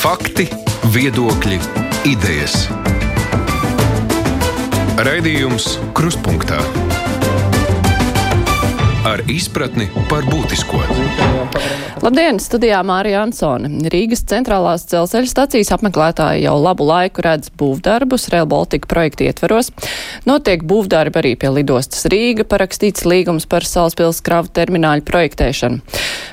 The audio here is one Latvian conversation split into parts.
Fakti, viedokļi, idejas. Raidījums Kruspunkta izpratni par būtisko. Labdien, studijā Mārija Ansone. Rīgas centrālās dzelzceļa stacijas apmeklētāji jau labu laiku redz būvdarbus Rail Baltica projekta ietveros. Notiek būvdarbi arī pie lidostas Rīga, parakstīts līgums par Salaspils kravu termināļu projektēšanu.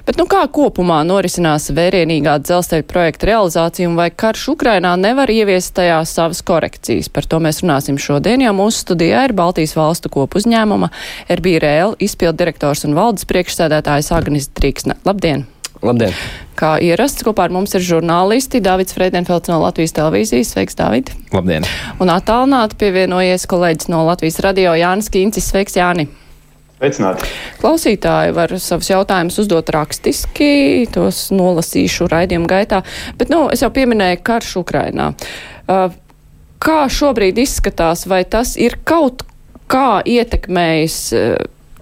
Bet nu kā kopumā norisinās vērienīgā dzelzceļa projekta realizācija un vai karš Ukrainā nevar ieviest tajā savas korekcijas? Par to mēs runāsim šodien, jo mūsu studijā ir Baltijas valstu kopu uzņēmuma RBRL izpildu direktors un valdes priekšsēdētājs Agnis Trīksne. Labdien! Labdien! Kā ierasts, kopā ar mums ir žurnālisti Dāvids Freidenfelds no Latvijas televīzijas. Sveiks, Dāvid! Labdien! Un attālināti pievienojies kolēģis no Latvijas radio Jānis Kīncis. Sveiks, Jāni! Sveicināti! Klausītāji var savus jautājumus uzdot rakstiski, tos nolasīšu raidījumu gaitā, bet, nu, es jau pieminēju karš Ukrainā. Uh, kā šobrīd izskatās, vai tas ir kaut kā ietekmējis uh,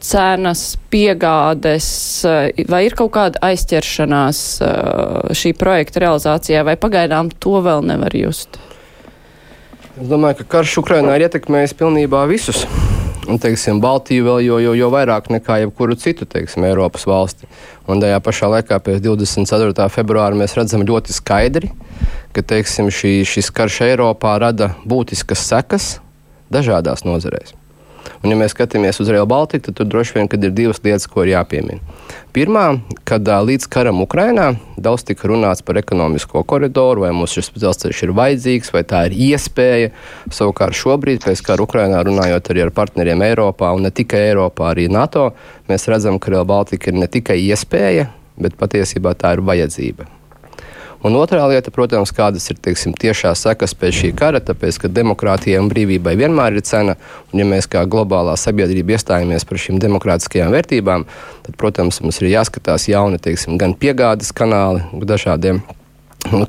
cenas, piegādes, eh, vai ir kaut kāda aizķeršanās eh, šī projekta realizācijā, vai pagaidām to vēl nevar just? Es domāju, ka karš Ukrainā ir ietekmējis pilnībā visus. Un, teiksim, Baltiju vēl jo, jo, jo vairāk nekā jebkuru citu teiksim, Eiropas valsti. Un tajā pašā laikā, pēc 24. februāra, mēs redzam ļoti skaidri, ka teiksim, šī, šis karš Eiropā rada būtiskas sekas dažādās nozarēs. Un, ja mēs skatāmies uz Real Baltiku, tad tur droši vien ir divas lietas, ko ir jāpiemina. Pirmā, kad līdz karam Ukrainā daudz tika runāts par ekonomisko koridoru, vai mums šis dzelzceļš ir vajadzīgs, vai tā ir iespēja. Savukārt šobrīd, pēc kara Ukrainā, runājot arī ar partneriem Eiropā un ne tikai Eiropā, arī NATO, mēs redzam, ka Real Baltica ir ne tikai iespēja, bet patiesībā tā ir vajadzība. Un otrā lieta, protams, kādas ir teiksim, tiešās sekas pēc šī kara, tāpēc, ka demokrātijai un brīvībai vienmēr ir cena. Un, ja mēs kā globālā sabiedrība iestājamies par šīm demokrātiskajām vērtībām, tad, protams, mums ir jāskatās jauni teiksim, gan piegādes kanāli dažādiem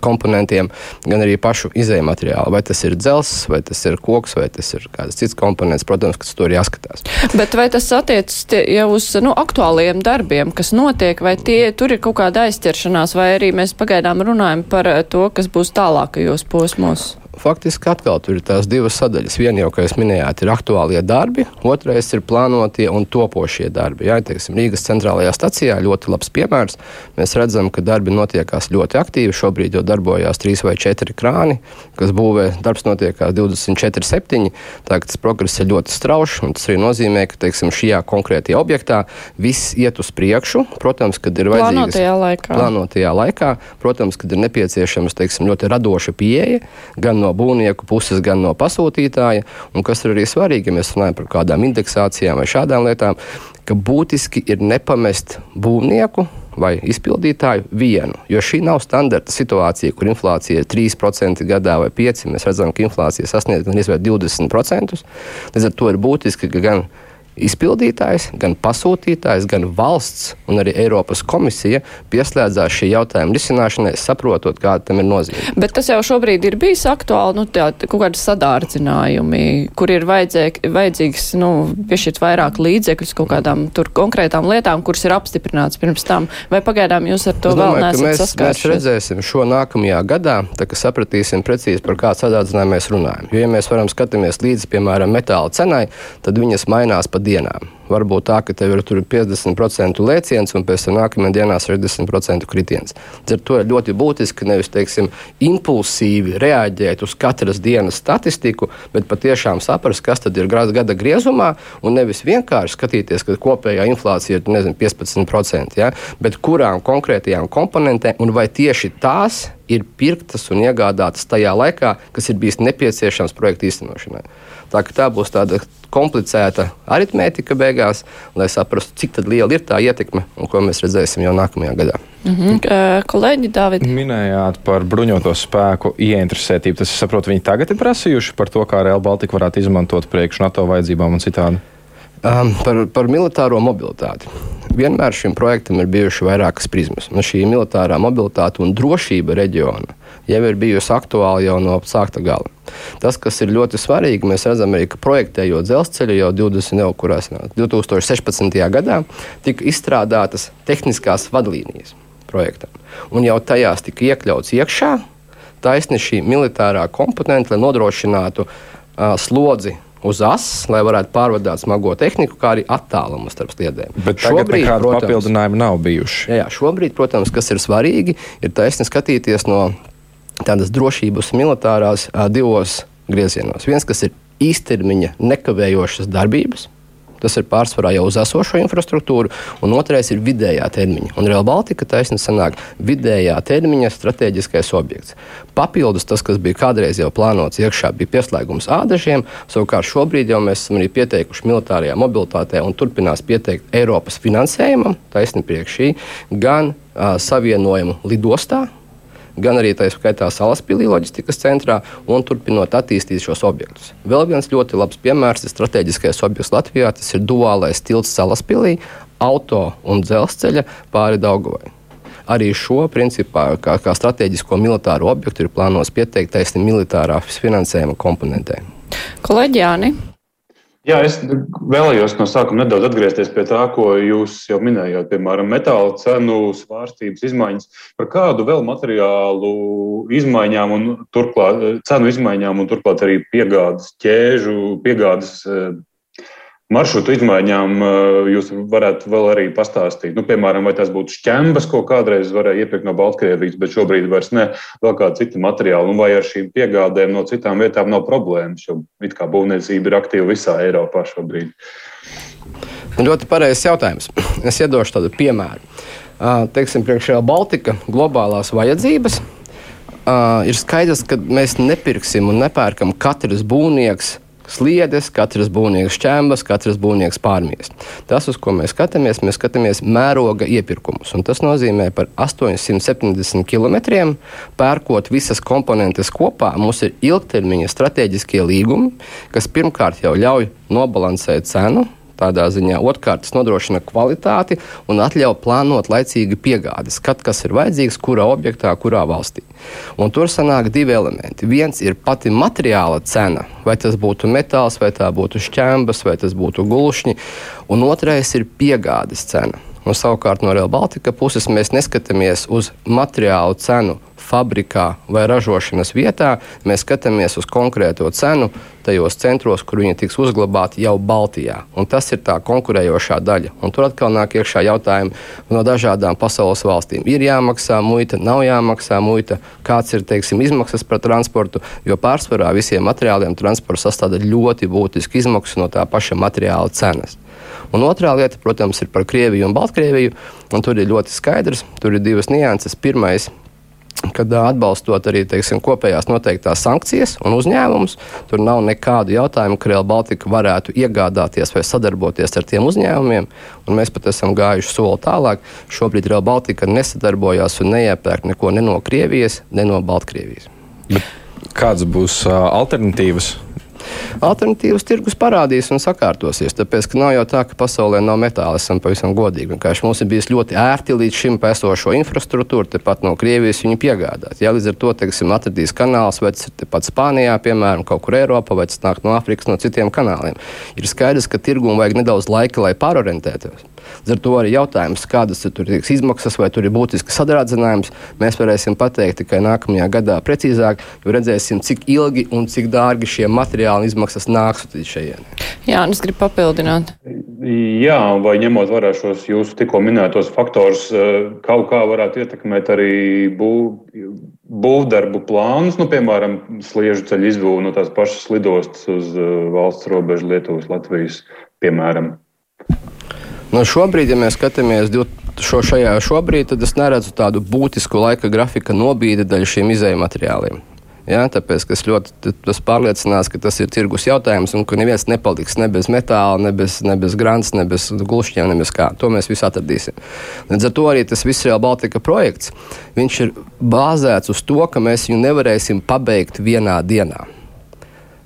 komponentiem, gan arī pašu izējuma materiālu. Vai tas ir dzelzs, vai tas ir koks, vai tas ir kāds cits komponents. Protams, ka tur ir jāskatās. Bet vai tas attiecas jau uz nu, aktuāliem darbiem, kas notiek, vai tie, tur ir kaut kāda aizķeršanās, vai arī mēs pagaidām runājam par to, kas būs tālākajos posmos? Faktiski atkal tur ir tās divas sadaļas. Viena jau, kā jūs minējāt, ir aktuālie darbi, otrais ir plānotie un topošie darbi. Jā, teiksim, Rīgas centrālajā stacijā ļoti labs piemērs. Mēs redzam, ka darbi notiekās ļoti aktīvi. Šobrīd jau darbojās trīs vai četri krāni, kas būvē darbs notiekās 24, 7. Tagad tas progress ir ļoti strauši, un tas arī nozīmē, ka teiksim, šajā konkrētajā objektā viss iet uz priekšu. Protams, kad ir vajadzīgs plānotajā laikā. Plānotajā laikā protams, kad ir nepieciešams teiksim, ļoti radoša pieeja gan no no būvnieku puses, gan no pasūtītāja. Un kas ir arī svarīgi, ja mēs runājam par kādām indeksācijām vai šādām lietām, ka būtiski ir nepamest būvnieku vai izpildītāju vienu. Jo šī nav standarta situācija, kur inflācija ir 3% gadā vai 5%. Mēs redzam, ka inflācija sasniedz gan 20%. Līdz ar to ir būtiski, ka gan izpildītājs, gan pasūtītājs, gan valsts un arī Eiropas komisija pieslēdzās šī jautājuma risināšanai, saprotot, kāda tam ir nozīme. Bet tas jau šobrīd ir bijis aktuāli, nu, tā, kaut kādi sadārdzinājumi, kur ir vajadzēk, vajadzīgs, nu, piešķirt vairāk līdzekļus kaut kādām tur konkrētām lietām, kuras ir apstiprināts pirms tam. Vai pagaidām jūs ar to es vēl neesat saskārušies? Mēs redzēsim šo nākamajā gadā, tā ka sapratīsim precīzi, par kādu sadārdzinājumu mēs runājam. Jo, ja mēs varam skatīties līdzi, piemēram, metāla cenai, tad viņas mainās pa dienām. Varbūt tā, ka tev ir 50% lēciens un pēc tam nākamajā dienā 60% kritiens. Ar to ir ļoti būtiski nevis teiksim, impulsīvi reaģēt uz katras dienas statistiku, bet patiešām saprast, kas ir gada griezumā, un nevis vienkārši skatīties, ka kopējā inflācija ir nezinu, 15%, ja? bet kurām konkrētajām komponentēm un vai tieši tās ir pirktas un iegādātas tajā laikā, kas ir bijis nepieciešams projekta īstenošanai. Tā, tā būs tāda komplicēta aritmētika beigās, lai saprastu, cik liela ir tā ietekme un ko mēs redzēsim jau nākamajā gadā. Mm -hmm. Kolēģi, Dāvid. Minējāt par bruņoto spēku ieinteresētību. Tas, es saprotu, viņi tagad ir prasījuši par to, kā Real Baltica varētu izmantot priekš NATO vajadzībām un citādi. Um, par, par militāro mobilitāti. Vienmēr šim projektam ir bijušas vairākas prizmas. Un šī militārā mobilitāte un drošība reģiona jau ir bijusi aktuāla jau no sākta gala. Tas, kas ir ļoti svarīgi, mēs redzam, arī, ka projektējot dzelzceļu jau 20, jau, kurās, 2016. gadā tika izstrādātas tehniskās vadlīnijas projektam. Un jau tajās tika iekļauts iekšā taisni šī militārā komponente, lai nodrošinātu uh, slodzi uz asas, lai varētu pārvadāt smago tehniku, kā arī attālumu starp sliedēm. Bet šobrīd nekādu papildinājumu nav bijuši. Jā, jā, šobrīd, protams, kas ir svarīgi, ir taisni skatīties no tādas drošības militārās divos griezienos. Viens, kas ir īstermiņa nekavējošas darbības, Tas ir pārsvarā jau uz esošo infrastruktūru, un otrais ir vidējā termiņa. Un Real Baltica taisnība sanāk vidējā termiņa strateģiskais objekts. Papildus tas, kas bija kādreiz jau plānots iekšā, bija pieslēgums ādažiem. Savukārt šobrīd jau mēs esam arī pieteikuši militārajā mobilitātē un turpinās pieteikt Eiropas finansējumam, taisnība priekš šī, gan uh, savienojumu lidostā, gan arī tā skaitā Salaspīlī loģistikas centrā un turpinot attīstīt šos objektus. Vēl viens ļoti labs piemērs ir strateģiskais objekts Latvijā. Tas ir duālais tilts Salaspīlī, auto un dzelzceļa pāri Daugavai. Arī šo principā, kā, kā strateģisko militāro objektu, ir plānots pieteikt taisni militārā finansējuma komponentē. Kolēģi Jāni, Jā, es vēlējos no sākuma nedaudz atgriezties pie tā, ko jūs jau minējāt, piemēram, metāla cenu svārstības izmaiņas. Par kādu vēl materiālu izmaiņām un turklāt cenu izmaiņām un turklāt arī piegādes ķēžu, piegādes maršrutu izmaiņām eh, jūs varētu vēl arī pastāstīt? Nu, piemēram, vai tas būtu šķembas, ko kādreiz varēja iepirkt no Baltkrievijas, bet šobrīd vairs ne, vēl kāda cita materiāla, un vai ar šīm piegādēm no citām vietām nav problēmas, jo it kā būvniecība ir aktīva visā Eiropā šobrīd. Ļoti pareizs jautājums. Es iedošu tādu piemēru. Teiksim, priekšējā Baltika globālās vajadzības ir skaidrs, ka mēs nepirksim un nepērkam katrs būvnieks sliedes, katrs būvnieks šķēmas, katrs būvnieks pārmies. Tas, uz ko mēs skatāmies, mēs skatāmies mēroga iepirkumus. Tas nozīmē, ka par 870 km pērkot visas komponentes kopā, mums ir ilgtermiņa strateģiskie līgumi, kas pirmkārt jau ļauj nobalansēt cenu tādā ziņā. Otrkārt, tas nodrošina kvalitāti un atļauj plānot laicīgi piegādes, kad kas ir vajadzīgs, kurā objektā, kurā valstī. Un tur sanāk divi elementi. Viens ir pati materiāla cena, vai tas būtu metāls, vai tā būtu šķēmbas, vai tas būtu gulšņi, un otrais ir piegādes cena. Un savukārt no Real Baltica puses mēs neskatāmies uz materiālu cenu fabrikā vai ražošanas vietā. Mēs skatāmies uz konkrēto cenu tajos centros, kur viņi tiks uzglabāti jau Baltijā. Un tas ir tā konkurējošā daļa. Un tur atkal nāk iekšā jautājumi no dažādām pasaules valstīm. Ir jāmaksā muita, nav jāmaksā muita, kāds ir teiksim, izmaksas par transportu, jo pārsvarā visiem materiāliem transports sastāv ļoti būtisku izmaksu no tā paša materiāla cenas. Un otrā lieta, protams, ir par Krieviju un Baltkrieviju. Un tur ir ļoti skaidrs, tur ir divas nianses. Pirmais, kad atbalstot arī teiksim, kopējās noteiktās sankcijas un uzņēmumus, tur nav nekādu jautājumu, ka Real Baltica varētu iegādāties vai sadarboties ar tiem uzņēmumiem. Mēs pat esam gājuši soli tālāk. Šobrīd Real Baltica nesadarbojās un neiepērk neko ne no Krievijas, ne no Baltkrievijas. Bet kādas būs alternatīvas? Alternatīvas tirgus parādīs un sakārtosies. Tāpēc nav jau tā, ka pasaulē nav metāla. Esam pavisam godīgi. Vienkārši mums ir bijis ļoti ērti līdz šim esošo infrastruktūru, tepat no Krievijas viņu piegādāt. Ja līdz ar to teiksim, atradīs kanāls, vai tas ir tepat Spānijā, piemēram, kaut kur Eiropā, vai tas nāk no Āfrikas, no citiem kanāliem. Ir skaidrs, ka tirgum vajag nedaudz laika, lai pārorientētos. Līdz ar to arī jautājums, kādas ir tur izmaksas, vai tur ir būtisks sadrādzinājums, mēs varēsim pateikt tikai nākamajā gadā precīzāk, jo redzēsim, cik ilgi un cik dārgi šie materiāli izmaksas nāks līdz šejienes. Jā, un es gribu papildināt. Jā, vai ņemot vērā šos jūsu tikko minētos faktorus, eh, kaut kā varētu ietekmēt arī būvniecību būvdarbu plānus, nu, piemēram, sliežu ceļu izbūvi no tās pašas lidostas uz uh, valsts robežu Lietuvas, Latvijas, piemēram. Nu, šobrīd, ja mēs skatāmies šo šajā šobrīd, tad es neredzu tādu būtisku laika grafika nobīdi daļu šiem izējuma materiāliem. Ja, tāpēc es ļoti pārliecinās, ka tas ir tirgus jautājums un ka neviens nepaliks ne bez metāla, ne bez, ne bez grants, ne bez glušķiem, ne bez kā. To mēs visi atradīsim. Līdz ar to arī tas viss Real Baltica projekts ir bāzēts uz to, ka mēs viņu nevarēsim pabeigt vienā dienā.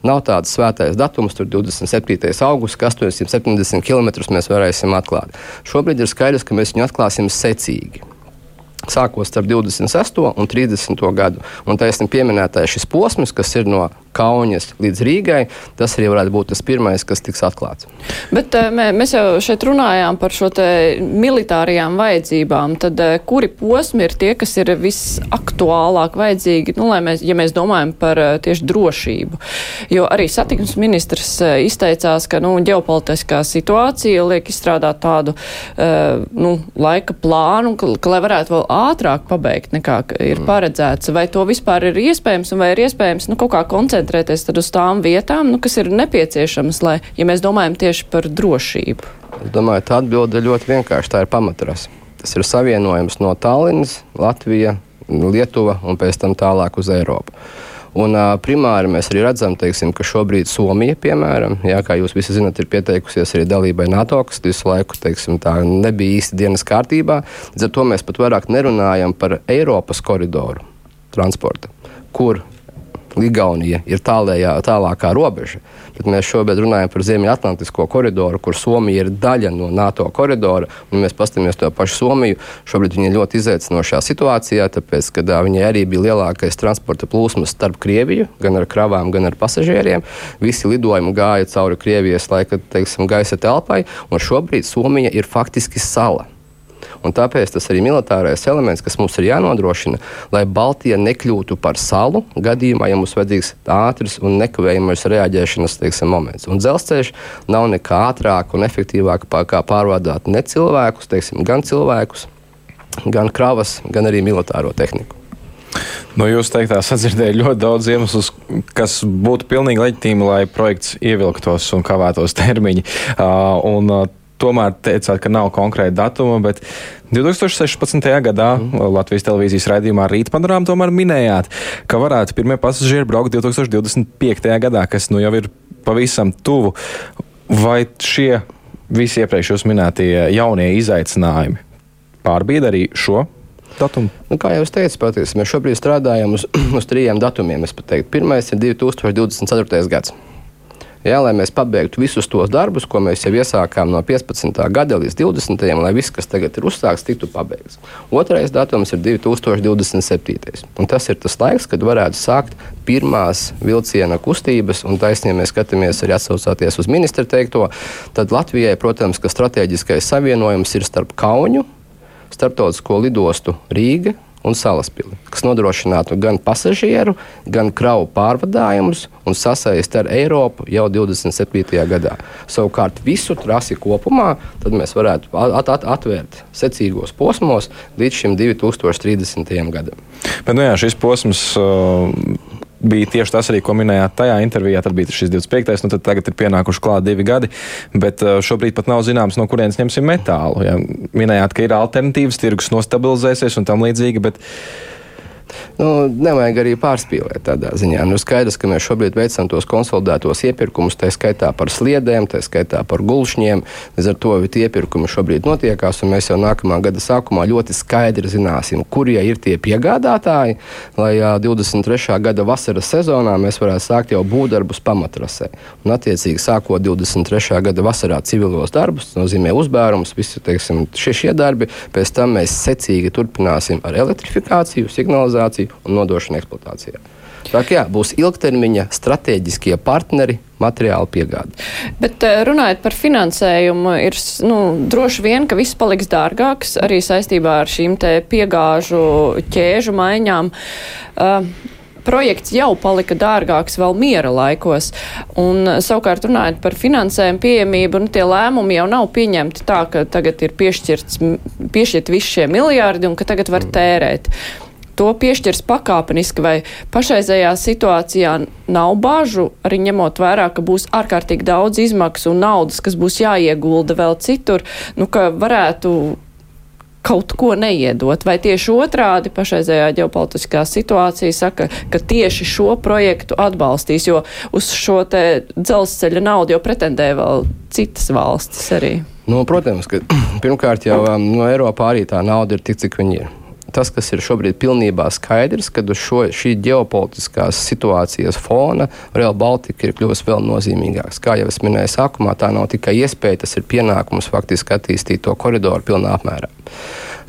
Nav tāds svētais datums, tur 27. augusts, ka 870 km mēs varēsim atklāt. Šobrīd ir skaidrs, ka mēs viņu atklāsim secīgi. Sākot starp 26. un 30. gadu. Un ir pieminētais šis posms, kas ir no Kaunas līdz Rīgai, tas arī varētu būt tas pirmais, kas tiks atklāts. Bet eh, mē, mēs jau šeit runājām par šo militārajām vajadzībām. Tad eh, kuri posmi ir tie, kas ir visaktuālāk vajadzīgi, nu, mēs, ja mēs domājam par eh, tieši drošību? Jo arī satiksmes ministrs izteicās, ka nu, ģeopolitiskā situācija liek izstrādāt tādu nu, laika plānu, ka, ka lai varētu vēl ātrāk pabeigt nekā ir mm. paredzēts. Vai to vispār ir iespējams un vai ir iespējams nu, kaut kā koncentrēties uz tām vietām, nu, kas ir nepieciešamas, lai, ja mēs domājam tieši par drošību? Es domāju, tā atbilde ļoti vienkārši. Tā ir pamatras. Tas ir savienojums no Tallinas, Latvija, Lietuva un pēc tam tālāk uz Eiropu. Un, uh, primāri mēs arī redzam, teiksim, ka šobrīd Somija, piemēram, jā, kā jūs visi zinat, ir pieteikusies arī dalībai NATO, kas visu laiku teiksim, nebija īsti dienas kārtībā. Līdz ar to mēs pat vairāk nerunājam par Eiropas koridoru transporta, kur Igaunija ir tālējā, tālākā robeža. Bet mēs šobrīd runājam par Ziemeļatlantisko koridoru, kur Somija ir daļa no NATO koridora. Ja mēs paskatāmies to pašu Somiju, šobrīd viņi ir ļoti izaicinošā situācijā, tāpēc, ka viņai arī bija lielākais transporta plūsmas starp Krieviju, gan ar kravām, gan ar pasažieriem. Visi lidojumi gāja cauri Krievijas laika, teiksim, gaisa telpai, un šobrīd Somija ir faktiski sala. Un tāpēc tas arī militārais elements, kas mums ir jānodrošina, lai Baltija nekļūtu par salu gadījumā, ja mums vajadzīgs ātrs un nekavējamais reaģēšanas teiksim, moments. Un dzelzceļš nav nekā ātrāk un efektīvāk pārvadāt ne cilvēkus, teiksim, gan cilvēkus, gan kravas, gan arī militāro tehniku. No jūsu teiktā sadzirdēju ļoti daudz iemeslus, kas būtu pilnīgi leģitīmi, lai projekts ievilktos un kavētos termiņi. Uh, un, uh, tomēr teicāt, ka nav konkrēta datuma, bet 2016. gadā mm. Latvijas televīzijas raidījumā Rīta panorāmā tomēr minējāt, ka varētu pirmie pasažieri braukt 2025. gadā, kas nu jau ir pavisam tuvu. Vai šie visi iepriekš jūs minētie jaunie izaicinājumi pārbīda arī šo datumu? Nu, kā jau es teicu, patiesībā mēs šobrīd strādājam uz, uz trījiem datumiem. Pirmais ir 2024. gads. Jā, lai mēs pabeigtu visus tos darbus, ko mēs jau iesākām no 15. gada līdz 20. lai viss, kas tagad ir uzsākts, tiktu pabeigts. Otrais datums ir 2027. Un tas ir tas laiks, kad varētu sākt pirmās vilciena kustības, un taisnība mēs skatāmies arī atsaucoties uz ministra teikto. Tad Latvijai, protams, ka strateģiskais savienojums ir starp Kauņu, starptautisko lidostu Rīgu un Salaspili, kas nodrošinātu gan pasažieru, gan kravu pārvadājumus un sasaisti ar Eiropu jau 27. gadā. Savukārt visu trasi kopumā mēs varētu at at atvērt secīgos posmos līdz šim 2030. gadam. Bet, nu jā, šis posms uh, bija tieši tas arī, ko minējāt tajā intervijā. Tad bija šis 25. Nu, tad tagad ir pienākuši klāt divi gadi, bet uh, šobrīd pat nav zināms, no kurienes ņemsim metālu. Ja? Minējāt, ka ir alternatīvas, tirgus nostabilizēsies un tam līdzīgi. Bet, Nu, nevajag arī pārspīlēt tādā ziņā. Nu, skaidrs, ka mēs šobrīd veicam tos konsolidētos iepirkumus, tā skaitā par sliedēm, tā skaitā par gulšņiem. Līdz ar to tie iepirkumi šobrīd notiekās, un mēs jau nākamā gada sākumā ļoti skaidri zināsim, kurie ir tie piegādātāji, lai 23. gada vasaras sezonā mēs varētu sākt jau būvdarbus pamatrasē. Un, attiecīgi, sākot 23. gada vasarā civilos darbus, tas nozīmē uzbērums, visi teiksim, šie, šie darbi, pēc tam mēs secīgi turpināsim ar elektrifikāciju, signalizāciju realizāciju un nodošanu eksploatācijā. Tā kā jā, būs ilgtermiņa strateģiskie partneri materiālu piegādi. Bet eh, runājot par finansējumu, ir nu, droši vien, ka viss paliks dārgāks arī saistībā ar šīm te piegāžu ķēžu maiņām. Uh, projekts jau palika dārgāks vēl miera laikos. Un, savukārt, runājot par finansējumu pieejamību, nu, tie lēmumi jau nav pieņemti tā, ka tagad ir piešķirts, piešķirt visi šie miljārdi un ka tagad var tērēt to piešķirs pakāpeniski, vai pašreizējā situācijā nav bažu, arī ņemot vērā, ka būs ārkārtīgi daudz izmaksu un naudas, kas būs jāiegulda vēl citur, nu, ka varētu kaut ko neiedot, vai tieši otrādi pašreizējā ģeopolitiskā situācija saka, ka tieši šo projektu atbalstīs, jo uz šo te dzelzceļa naudu jau pretendē vēl citas valstis arī. Nu, protams, ka pirmkārt jau um, no Eiropā arī tā nauda ir tik, cik viņi ir tas, kas ir šobrīd pilnībā skaidrs, kad uz šo, šī ģeopolitiskās situācijas fona Real Baltica ir kļuvusi vēl nozīmīgāks. Kā jau es minēju sākumā, tā nav tikai iespēja, tas ir pienākums faktiski attīstīt to koridoru pilnā apmērā.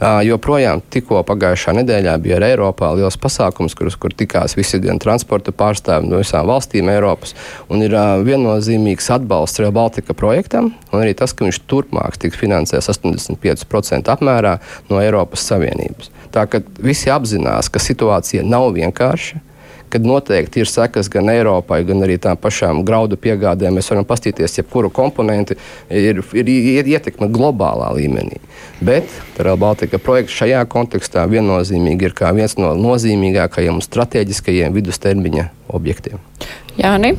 Joprojām tikko pagājušā nedēļā bija ar Eiropā liels pasākums, kur, kur tikās visi gan transporta pārstāvji no visām valstīm Eiropas. Un ir viennozīmīgs atbalsts Rail Baltica projektam, un arī tas, ka viņš turpmāk tiks finansēts 85% apmērā no Eiropas Savienības. Tā ka visi apzinās, ka situācija nav vienkārša kad noteikti ir sekas gan Eiropai, gan arī tām pašām graudu piegādēm. Mēs varam paskatīties, jebkuru komponenti ir, ir, ir ietekme globālā līmenī. Bet Rail Baltica projekts šajā kontekstā viennozīmīgi ir viens no nozīmīgākajiem un strateģiskajiem vidustermiņa objektiem. Jāni.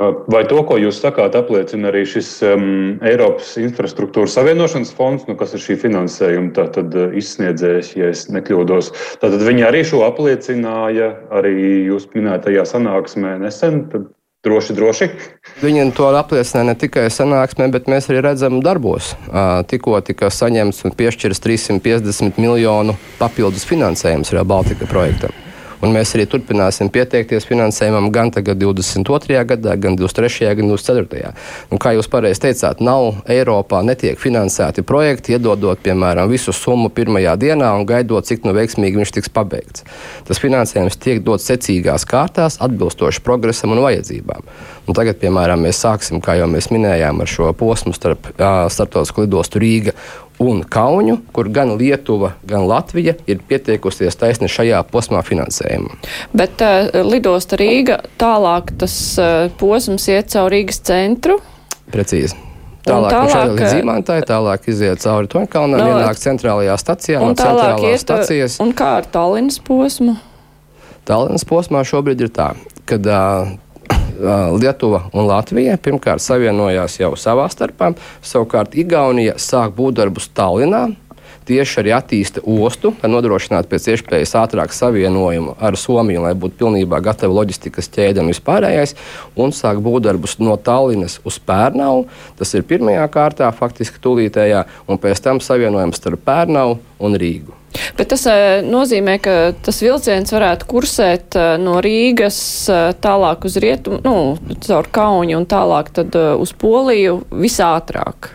Vai to, ko jūs sakāt, apliecina arī šis um, Eiropas infrastruktūras savienošanas fonds, nu, kas ir šī finansējuma tātad, izsniedzējs, ja es nekļūdos? Tad viņi arī šo apliecināja arī jūs minētajā sanāksmē nesen. Tad Droši, droši. Viņi to apliecināja ne tikai sanāksmē, bet mēs arī redzam darbos. Tikko tika saņemts un piešķirts 350 miljonu papildus finansējums Real Baltica projektam. Un mēs arī turpināsim pieteikties finansējumam gan 22. gadā, gan 23. gan 24. Un, kā jūs pareizi teicāt, nav Eiropā netiek finansēti projekti, iedodot, piemēram, visu summu pirmajā dienā un gaidot, cik nu veiksmīgi viņš tiks pabeigts. Tas finansējums tiek dots secīgās kārtās, atbilstoši progresam un vajadzībām. Un tagad, piemēram, mēs sāksim, kā jau mēs minējām, ar šo posmu starp uh, starptautisko lidostu Rīga un Kaunu, kur gan Lietuva, gan Latvija ir pieteikusies taisni šajā posmā finansējumā. Bet uh, lidosta Rīga tālāk tas uh, posms iet caur Rīgas centru. Precīzi. Tālāk, tālāk līdz Zīmantai, tālāk iziet cauri Toņkalnam, no, ienāk centrālajā stacijā, un no centrālās stacijas. Un kā ar Tallinas posmu? Tallinas posmā šobrīd ir tā, ka uh, Lietuva un Latvija pirmkārt savienojās jau savā starpā, savukārt Igaunija sāk būvdarbus Tallinā tieši arī attīsta ostu, lai nodrošinātu pēc iespējas ātrāku savienojumu ar Somiju, lai būtu pilnībā gatava loģistikas ķēde un vispārējais, un sāk būvdarbus no Tallinas uz Pērnavu. Tas ir pirmajā kārtā, faktiski tūlītējā, un pēc tam savienojums starp Pērnavu un Rīgu. Bet tas uh, nozīmē, ka tas vilciens varētu kursēt uh, no Rīgas uh, tālāk uz rietumu, nu, caur Kaunu un tālāk uz Poliju visātrāk.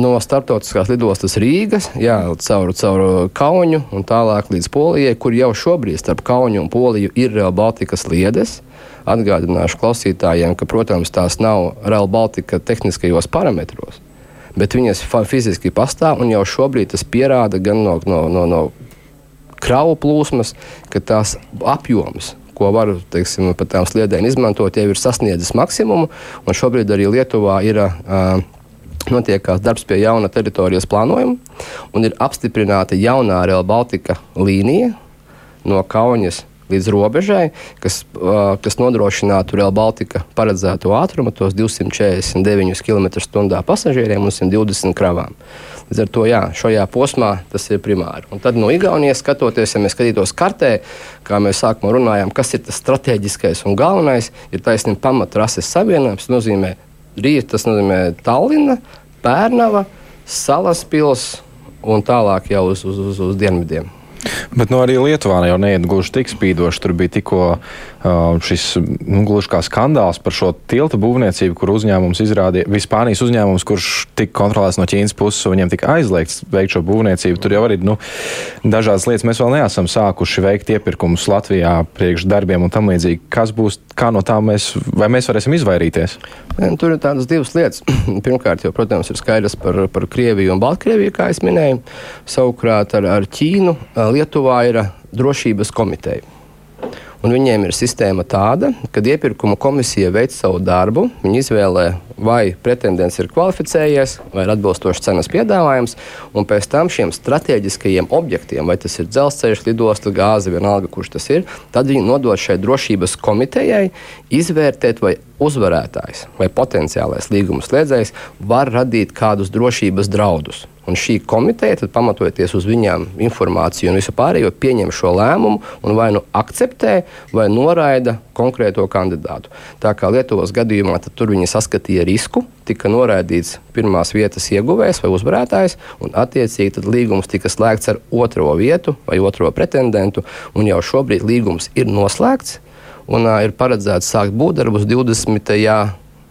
No starptautiskās lidostas Rīgas, jā, caur, caur Kaunu un tālāk līdz Polijai, kur jau šobrīd starp Kaunu un Poliju ir Real Baltikas liedes. Atgādināšu klausītājiem, ka, protams, tās nav Real Baltica tehniskajos parametros bet viņas fiziski pastāv un jau šobrīd tas pierāda gan no, no, no, no kravu plūsmas, ka tās apjoms ko varu teiksim, pat tām sliedēm izmantot, jau ir sasniedzis maksimumu. Šobrīd arī Lietuvā ir uh, notiekās darbs pie jauna teritorijas plānojuma un ir apstiprināta jaunā Real Baltica līnija no Kaunas līdz robežai, kas, uh, kas nodrošinātu Real Baltica paredzēto ātrumu, tos 249 km/h pasažieriem un 120 kravām. Līdz ar to jā, šajā posmā tas ir primāri. Un tad no Igaunijas skatoties, ja mēs skatītos kartē, kā mēs sākumā runājām, kas ir tas strateģiskais un galvenais, ir taisnība pamatrases savienojums. Tas nozīmē Rīta, tas nozīmē Tallina, Pērnava, Salaspils un tālāk jau uz, uz, uz, uz dienvidiem. Bet nu, arī Lietuvā jau neiet gluži tik spīdoši. Tur bija tikko šis nu, gluži kā skandāls par šo tiltu būvniecību, kur uzņēmums izrādīja, Vispānijas uzņēmums, kurš tika kontrolēts no Ķīnas puses, un viņiem tika aizliegts veikt šo būvniecību. Tur jau arī nu, dažādas lietas mēs vēl neesam sākuši veikt iepirkumus Latvijā priekš darbiem un tam līdzīgi. Kas būs, kā no tā mēs, vai mēs varēsim izvairīties? Tur ir tādas divas lietas. Pirmkārt, jau, protams, ir skaidrs par, par Krieviju un Baltkrieviju, kā es minēju. Savukārt ar, ar Ķīnu Lietuvā ir drošības komiteja. Un viņiem ir sistēma tāda, ka iepirkuma komisija veic savu darbu. Viņi izvēlē, vai pretendents ir kvalificējies, vai ir atbilstošs cenas piedāvājums, un pēc tam šiem strateģiskajiem objektiem, vai tas ir dzelzceļš, lidosta, gāze, vienalga, kurš tas ir, tad viņi nodod šai drošības komitejai izvērtēt, vai uzvarētājs vai potenciālais līguma slēdzējs var radīt kādus drošības draudus. Un šī komiteja, pamatojoties uz viņām informāciju un visu pārējo, pieņem šo lēmumu un vai nu akceptē, vai noraida konkrēto kandidātu. Tā kā Lietuvas gadījumā tur viņi saskatīja risku, tika noraidīts pirmās vietas ieguvējs vai uzvarētājs, un attiecīgi līgums tika slēgts ar otro vietu vai otro pretendentu, un jau šobrīd līgums ir noslēgts un uh, ir paredzēts sākt būvdarbus 20.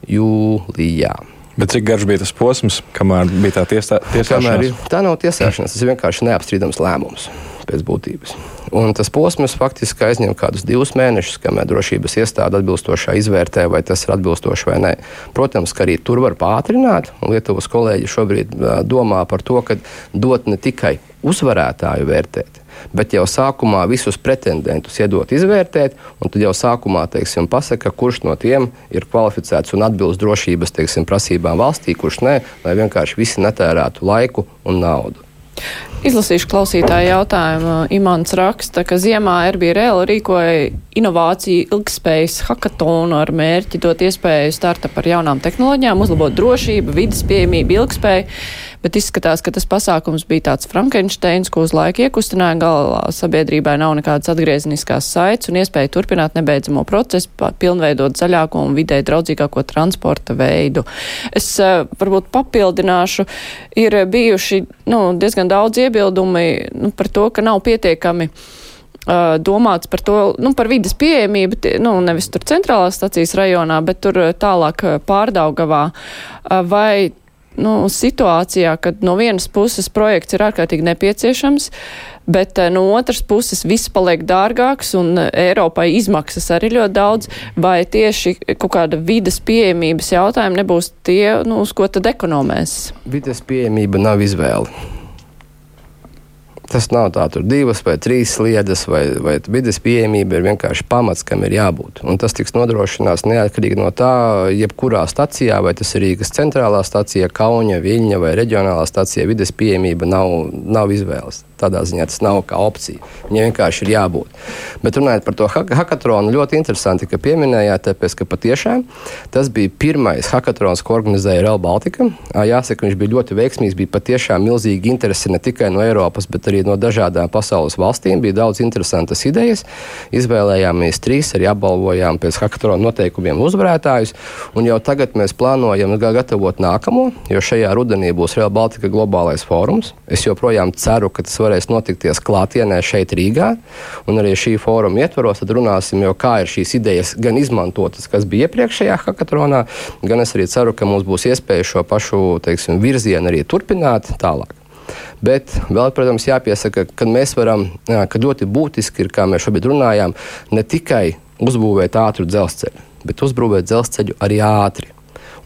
jūlijā. Bet cik garš bija tas posms, kamēr bija tā tiesā, tiesāšanās? Tā nav tiesāšanās, tas ir vienkārši neapstrīdams lēmums pēc būtības. Un tas posms faktiski aizņem kādus divus mēnešus, kamēr drošības iestāde atbilstošā izvērtē, vai tas ir atbilstoši vai nē. Protams, ka arī tur var pātrināt, Lietuvas kolēģi šobrīd domā par to, ka dot ne tikai uzvarētāju vērtēt, bet jau sākumā visus pretendentus iedot izvērtēt, un tad jau sākumā teiksim, pasaka, kurš no tiem ir kvalificēts un atbilst drošības teiksim, prasībām valstī, kurš nē, lai vienkārši visi netērētu laiku un naudu. Izlasīšu klausītāju jautājumu. Imants raksta, ka ziemā RBRL rīkoja inovāciju ilgspējas hakatonu ar mērķi dot iespēju startup ar jaunām tehnoloģijām, uzlabot drošību, vidas pieejamību, ilgspēju bet izskatās, ka tas pasākums bija tāds Frankensteins, ko uz laiku iekustināja galā sabiedrībai nav nekādas atgriezeniskās saites un iespēja turpināt nebeidzamo procesu, pilnveidot zaļāko un vidē draudzīgāko transporta veidu. Es uh, varbūt papildināšu, ir bijuši nu, diezgan daudz iebildumi nu, par to, ka nav pietiekami domāts par to, nu, par vidas pieejamību, nu, nevis tur centrālās stacijas rajonā, bet tur tālāk pārdaugavā. Vai nu, situācijā, kad no vienas puses projekts ir ārkārtīgi nepieciešams, bet eh, no otras puses viss paliek dārgāks un eh, Eiropai izmaksas arī ļoti daudz, vai tieši kaut kāda vidas pieejamības jautājumi nebūs tie, nu, uz ko tad ekonomēs? Vides pieejamība nav izvēle. Tas nav tā, tur divas vai trīs sliedas, vai, vai vidas pieejamība ir vienkārši pamats, kam ir jābūt. Un tas tiks nodrošināts neatkarīgi no tā, jebkurā stacijā, vai tas ir Rīgas centrālā stacija, Kauņa, Viļņa vai reģionālā stacija, vidas pieejamība nav, nav izvēles. Tādā ziņā tas nav kā opcija. Viņai vienkārši ir jābūt. Bet runājot par to hackathonu, ļoti interesanti, ka pieminējāt, tāpēc, ka patiešām tas bija pirmais hackathons, ko organizēja Real Baltica. Jāsaka, viņš bija ļoti veiksmīgs, bija patiešām milzīgi interesi ne tikai no Eiropas, bet arī no dažādām pasaules valstīm. Bija daudz interesantas idejas. Izvēlējāmies trīs, arī apbalvojām pēc hackathona noteikumiem uzvarētājus. Un jau tagad mēs plānojam gatavot nākamo, jo šajā rudenī būs Real Baltica globālais fórums. Es joprojām ceru, ka tas var varēs notikties klātienē šeit Rīgā. Un arī šī fóruma ietvaros runāsim, jau kā ir šīs idejas gan izmantotas, kas bija iepriekšējā hackathonā, gan es arī ceru, ka mums būs iespēja šo pašu teiksim, virzienu arī turpināt tālāk. Bet vēl, protams, jāpiesaka, ka mēs varam, ka ļoti būtiski ir, kā mēs šobrīd runājām, ne tikai uzbūvēt ātru dzelzceļu, bet uzbūvēt dzelzceļu arī ātri.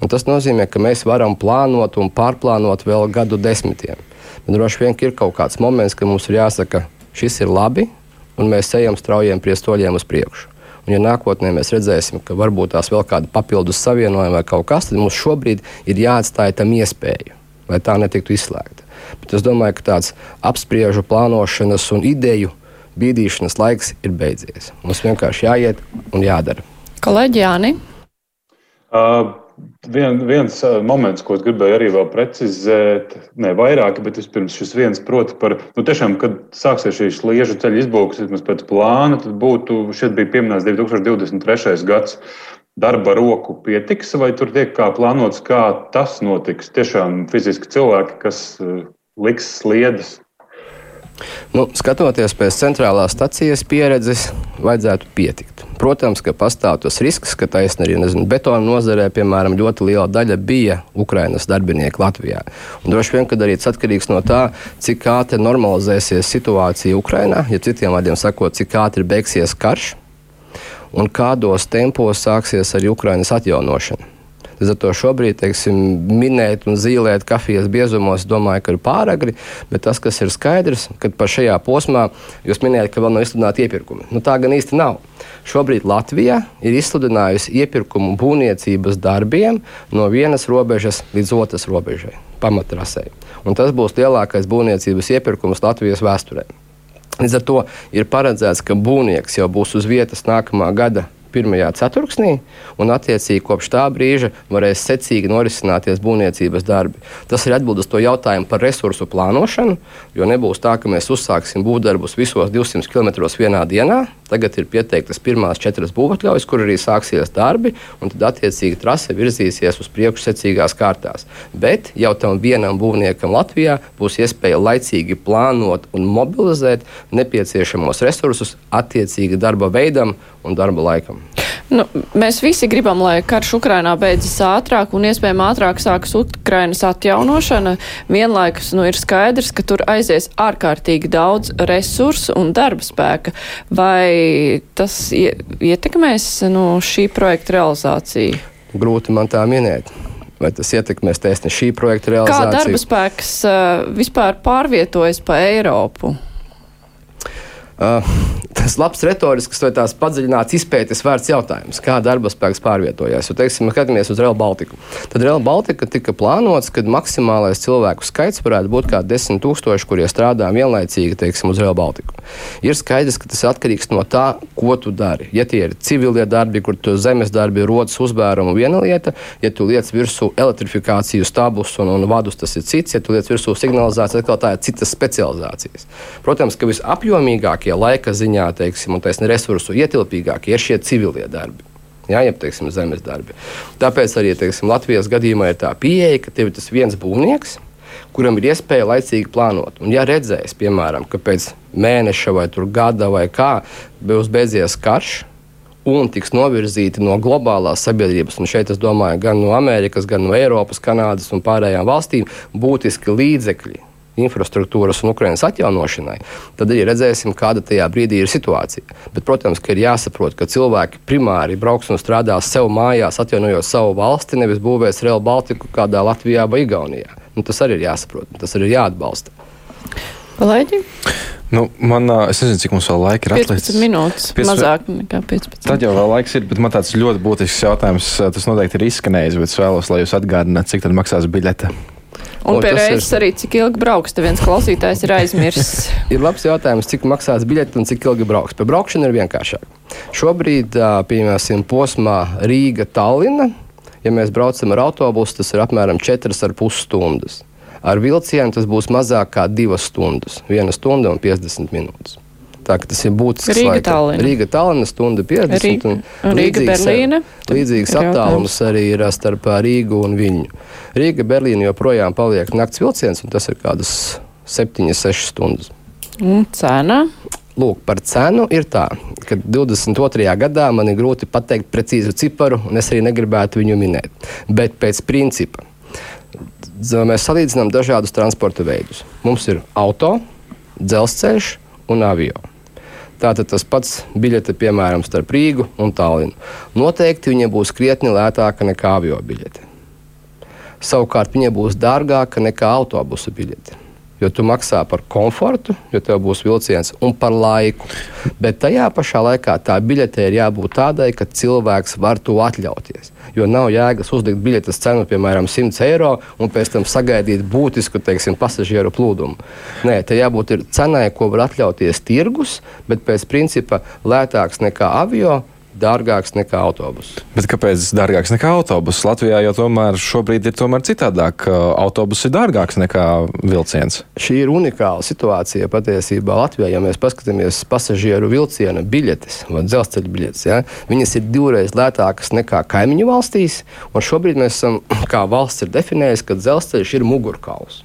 Un tas nozīmē, ka mēs varam plānot un pārplānot vēl gadu desmitiem. Bet droši vien ir kaut kāds moments, kad mums ir jāsaka, šis ir labi, un mēs ejam straujiem priestoļiem uz priekšu. Un, ja nākotnē mēs redzēsim, ka varbūt tās vēl kāda papildus savienojuma vai kaut kas, tad mums šobrīd ir jāatstāj tam iespēju, lai tā netiktu izslēgta. Bet es domāju, ka tāds apspriežu plānošanas un ideju bīdīšanas laiks ir beidzies. Mums vienkārši jāiet un jādara. Kolēģi Jāni? Uh, Vien, viens moments, ko es gribēju arī vēl precizēt, ne vairāk, bet vispirms šis viens, proti, par, nu, tiešām, kad sāksies šī sliežu ceļa izbūves, vismaz pēc plāna, tad būtu, šeit bija pieminēts 2023. gads. Darba roku pietiks, vai tur tiek kā plānots, kā tas notiks? Tiešām fiziski cilvēki, kas liks sliedas Nu, skatoties pēc centrālās stācijas pieredzes, vajadzētu pietikt. Protams, ka pastāv tas risks, ka taisnība arī nezinu, betona nozarē, piemēram, ļoti liela daļa bija Ukrainas darbinieki Latvijā. Un droši vien, ka arī tas atkarīgs no tā, cik ātri normalizēsies situācija Ukrainā, ja citiem vārdiem sakot, cik ātri beigsies karš un kādos tempos sāksies arī Ukrainas atjaunošana. Līdz ar to šobrīd teiksim, minēt un zīmēt kafijas biezumos, domāju, ka ir pāragri. Bet tas, kas ir skaidrs, ka par šajā posmā jūs minējāt, ka vēl nav izsludināti iepirkumi. Nu, tā gan īsti nav. Šobrīd Latvija ir izsludinājusi iepirkumu būvniecības darbiem no vienas robežas līdz otras robežai, pamatrasei. Un tas būs lielākais būvniecības iepirkums Latvijas vēsturē. Līdz ar to ir paredzēts, ka būvnieks jau būs uz vietas nākamā gada pirmajā ceturksnī, un attiecīgi kopš tā brīža varēs secīgi norisināties būvniecības darbi. Tas ir atbildes to jautājumu par resursu plānošanu, jo nebūs tā, ka mēs uzsāksim būvdarbus visos 200 km vienā dienā. Tagad ir pieteiktas pirmās četras būvatļaujas, kur arī sāksies darbi, un tad attiecīgi trase virzīsies uz priekšu secīgās kārtās. Bet jau tam vienam būvniekam Latvijā būs iespēja laicīgi plānot un mobilizēt nepieciešamos resursus attiecīgi darba veidam un darba laikam. Nu, mēs visi gribam, lai karš Ukrainā beidzas ātrāk un iespējami ātrāk sākas Ukrainas atjaunošana. Vienlaikus nu, ir skaidrs, ka tur aizies ārkārtīgi daudz resursu un darba spēka. Vai tas ietekmēs nu, šī projekta realizāciju? Grūti man tā minēt. Vai tas ietekmēs tiesne šī projekta realizāciju? Kā darba spēks uh, vispār pārvietojas pa Eiropu? Uh, tas labs retorisks vai tās padziļināts izpētes vērts jautājums, kā darba spēks pārvietojās. Jo, teiksim, skatāmies uz Real Baltiku. Tad Real Baltica tika plānots, ka maksimālais cilvēku skaits varētu būt kā 10 tūkstoši, kurie strādā vienlaicīgi teiksim, uz Real Baltiku. Ir skaidrs, ka tas atkarīgs no tā, ko tu dari. Ja tie ir civilie darbi, kur tu zemes darbi, rodas uzbērumu, viena lieta, ja tu liec virsū elektrifikāciju, stabus un, un vadus, tas ir cits, ja tu liec virsū signalizāciju, atkal tā ir citas specializācijas. Protams, ka visapjomīgāk ietilpīgākie laika ziņā, teiksim, un taisni resursu ietilpīgākie ir šie civilie darbi. Jā, jeb teiksim, zemes darbi. Tāpēc arī teiksim, Latvijas gadījumā ir tā pieeja, ka tev ir tas viens būvnieks, kuram ir iespēja laicīgi plānot. Un, ja redzēs, piemēram, ka pēc mēneša vai gada vai kā būs beidzies karš, un tiks novirzīti no globālās sabiedrības, un šeit es domāju gan no Amerikas, gan no Eiropas, Kanādas un pārējām valstīm, būtiski līdzekļi infrastruktūras un Ukraiņas atjaunošanai, tad arī redzēsim, kāda tajā brīdī ir situācija. Bet, protams, ka ir jāsaprot, ka cilvēki primāri brauks un strādās sev mājās, atjaunojot savu valsti, nevis būvēs Real Baltiku kādā Latvijā vai Igaunijā. Nu, tas arī ir jāsaprot, tas arī ir jāatbalsta. Palaiģi? Nu, man, es nezinu, cik mums vēl laika ir atlicis. 15 minūtes. 15... Mazāk nekā 15. Tad jau vēl laiks ir, bet man tāds ļoti būtisks jautājums, tas noteikti ir izskanējis, bet es vēlos, lai jūs atgādināt, cik tad maksās biļete. Un pie reizes ir... arī, cik ilgi brauks, te viens klausītājs ir aizmirsis. ir labs jautājums, cik maksās biļete un cik ilgi brauks. Pie braukšana ir vienkāršāk. Šobrīd, pieņemsim, posmā Rīga-Tallina, ja mēs braucam ar autobusu, tas ir apmēram 4,5 stundas. Ar vilcienu tas būs mazāk kā 2 stundas, 1 stunda un 50 minūtes. Tā, tas ir būtisks Rīga Tallina. Rīga Tallina stunda 50. Rīga, un Rīga Berlīna. Līdzīgs attālums arī ir starp Rīgu un Viņu. Rīga Berlīna joprojām paliek nakts vilciens, un tas ir kādas 7-6 stundas. Un cena? Lūk, par cenu ir tā, ka 22. gadā man ir grūti pateikt precīzu ciparu, un es arī negribētu viņu minēt. Bet pēc principa mēs salīdzinām dažādus transporta veidus. Mums ir auto, dzelzceļš un avio. Tātad tas pats biļete, piemēram, starp Rīgu un Tallinu. Noteikti viņa būs krietni lētāka nekā avio biļete. Savukārt viņa būs dārgāka nekā autobusu biļete jo tu maksā par komfortu, jo tev būs vilciens un par laiku. Bet tajā pašā laikā tā biļete ir jābūt tādai, ka cilvēks var to atļauties. Jo nav jēgas uzlikt biļetes cenu, piemēram, 100 eiro, un pēc tam sagaidīt būtisku teiksim, pasažieru plūdumu. Nē, te jābūt cenai, ko var atļauties tirgus, bet pēc principa lētāks nekā avio dārgāks nekā autobuss. Bet kāpēc dārgāks nekā autobuss? Latvijā jau tomēr šobrīd ir tomēr citādāk. Autobuss ir dārgāks nekā vilciens. Šī ir unikāla situācija patiesībā Latvijā. Ja mēs paskatāmies pasažieru vilciena biļetes vai dzelzceļa biļetes, ja, viņas ir divreiz lētākas nekā kaimiņu valstīs. Šobrīd mēs esam, kā valsts ir definējusi, ka dzelzceļš ir mugurkauls.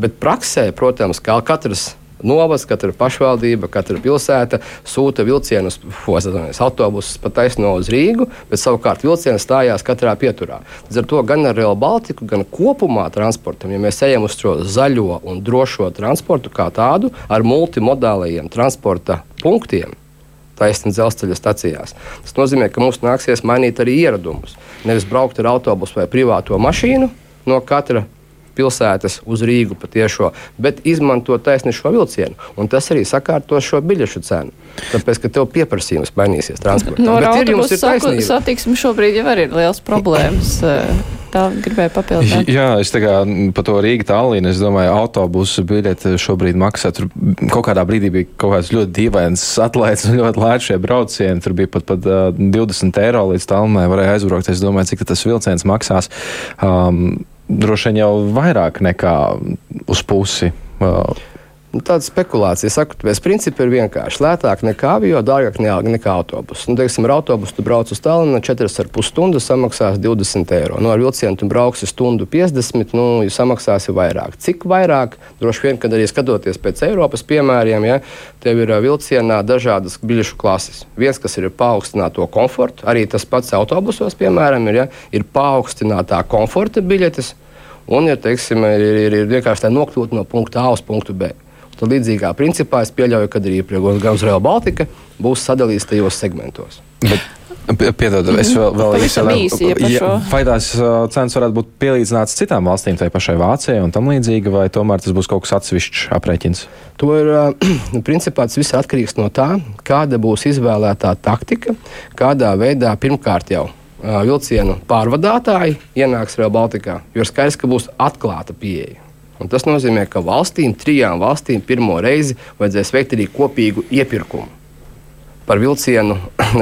Bet praksē, protams, kā katrs novads, katra pašvaldība, katra pilsēta sūta vilcienus, fozanojas autobusus pa taisno uz Rīgu, bet savukārt vilciens stājās katrā pieturā. Līdz ar to gan ar Real Baltiku, gan kopumā transportam, ja mēs ejam uz šo zaļo un drošo transportu kā tādu, ar multimodālajiem transporta punktiem, taisnīgi dzelzceļa stacijās. Tas nozīmē, ka mums nāksies mainīt arī ieradumus. Nevis braukt ar autobusu vai privāto mašīnu no katra pilsētas uz Rīgu patiešo, bet izmantot taisni šo vilcienu. Un tas arī sakārto šo biļešu cenu. Tāpēc, ka tev pieprasījums mainīsies transportā. No autobusu satiksmi šobrīd jau ir liels problēmas. Tā gribēja papildināt. Jā, es tā kā par to Rīgas tālīnu, es domāju, autobusu biļeti šobrīd maksā. Tur kaut kādā brīdī bija kaut kāds ļoti dīvains atlaists un ļoti lēts šie braucieni. Tur bija pat, pat uh, 20 eiro līdz tālumai varēja aizbraukt. Es domāju, cik tas vilciens maksās. Um, droši vien jau vairāk nekā uz pusi. Nu, tāda spekulācija. Saku, pēc principa ir vienkārši lētāk nekā avio, dārgāk nekā autobuss. Nu, teiksim, ar autobusu tu brauc uz Tallinnā 4,5 stundas, samaksās 20 eiro. Nu, ar vilcienu tu brauksi stundu 50, nu, jūs samaksāsi vairāk. Cik vairāk? Droši vien, kad arī skatoties pēc Eiropas piemēriem, ja, tev ir vilcienā dažādas biļešu klases. Viens, kas ir paaugstināto komfortu, arī tas pats autobusos, piemēram, ir, ja, ir paaugstinātā komforta biļetes. Un ir, teiksim, ir, ir, ir vienkārši tā nokļūt no punkta A uz punktu B. Tad līdzīgā principā es pieļauju, ka arī uz Real Baltica būs sadalīts tajos segmentos. Bet Piedod, es vēl, vēl īsi ja, vai tās cenas varētu būt pielīdzinātas citām valstīm, tai pašai Vācijai un tam līdzīgi, vai tomēr tas būs kaut kas atsevišķs aprēķins? To ir, principā, tas viss atkarīgs no tā, kāda būs izvēlētā taktika, kādā veidā pirmkārt jau vilcienu pārvadātāji ienāks Real Baltikā, jo ir skaidrs, ka būs atklāta pieeja. Un tas nozīmē, ka valstīm, trijām valstīm, pirmo reizi vajadzēs veikt arī kopīgu iepirkumu par vilcienu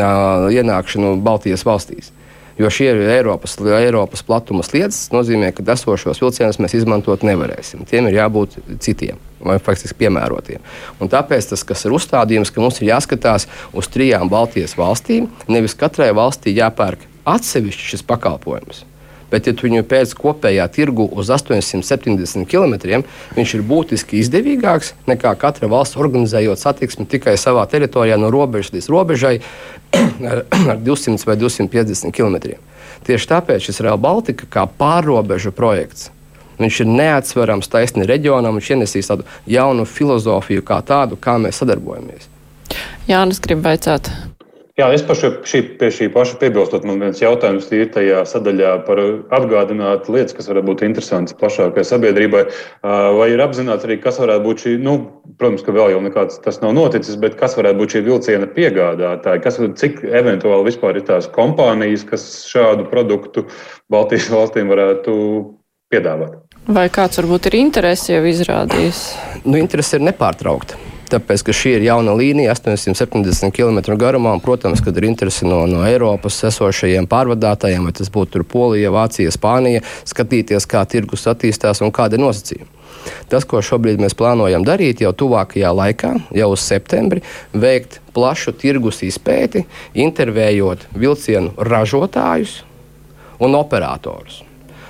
ienākšanu Baltijas valstīs. Jo šie ir Eiropas, Eiropas platuma sliedas, tas nozīmē, ka esošos vilcienus mēs izmantot nevarēsim. Tiem ir jābūt citiem, vai faktiski piemērotiem. Un tāpēc tas, kas ir uzstādījums, ka mums ir jāskatās uz trijām Baltijas valstīm, nevis katrai valstī jāpērk atsevišķi šis pakalpojums bet, ja tu viņu pēc kopējā tirgu uz 870 km, viņš ir būtiski izdevīgāks nekā katra valsts organizējot satiksmi tikai savā teritorijā no robežas līdz robežai ar, ar 200 vai 250 km. Tieši tāpēc šis Real Baltica kā pārobežu projekts. Viņš ir neatsverams taisni reģionam, viņš ienesīs tādu jaunu filozofiju, kā tādu, kā mēs sadarbojamies. Jā, es gribu vaicāt, Jā, es pašu, šī, pie šī paša piebilstot, man viens jautājums ir tajā sadaļā par atgādināt lietas, kas varētu būt interesantas plašākai sabiedrībai. Vai ir apzināts arī, kas varētu būt šī, nu, protams, ka vēl jau nekāds tas nav noticis, bet kas varētu būt šī vilciena piegādātāji? Kas, cik eventuāli vispār ir tās kompānijas, kas šādu produktu Baltijas valstīm varētu piedāvāt? Vai kāds varbūt ir interesi jau izrādījis? Nu, interesi ir nepārtraukta. Tāpēc, ka šī ir jauna līnija, 870 km garumā, un, protams, kad ir interesi no, no Eiropas esošajiem pārvadātājiem, vai tas būtu Polija, Vācija, Spānija, skatīties, kā tirgus attīstās un kāda ir nosacījuma. Tas, ko šobrīd mēs plānojam darīt, jau tuvākajā laikā, jau uz septembri, veikt plašu tirgus izpēti, intervējot vilcienu ražotājus un operatorus.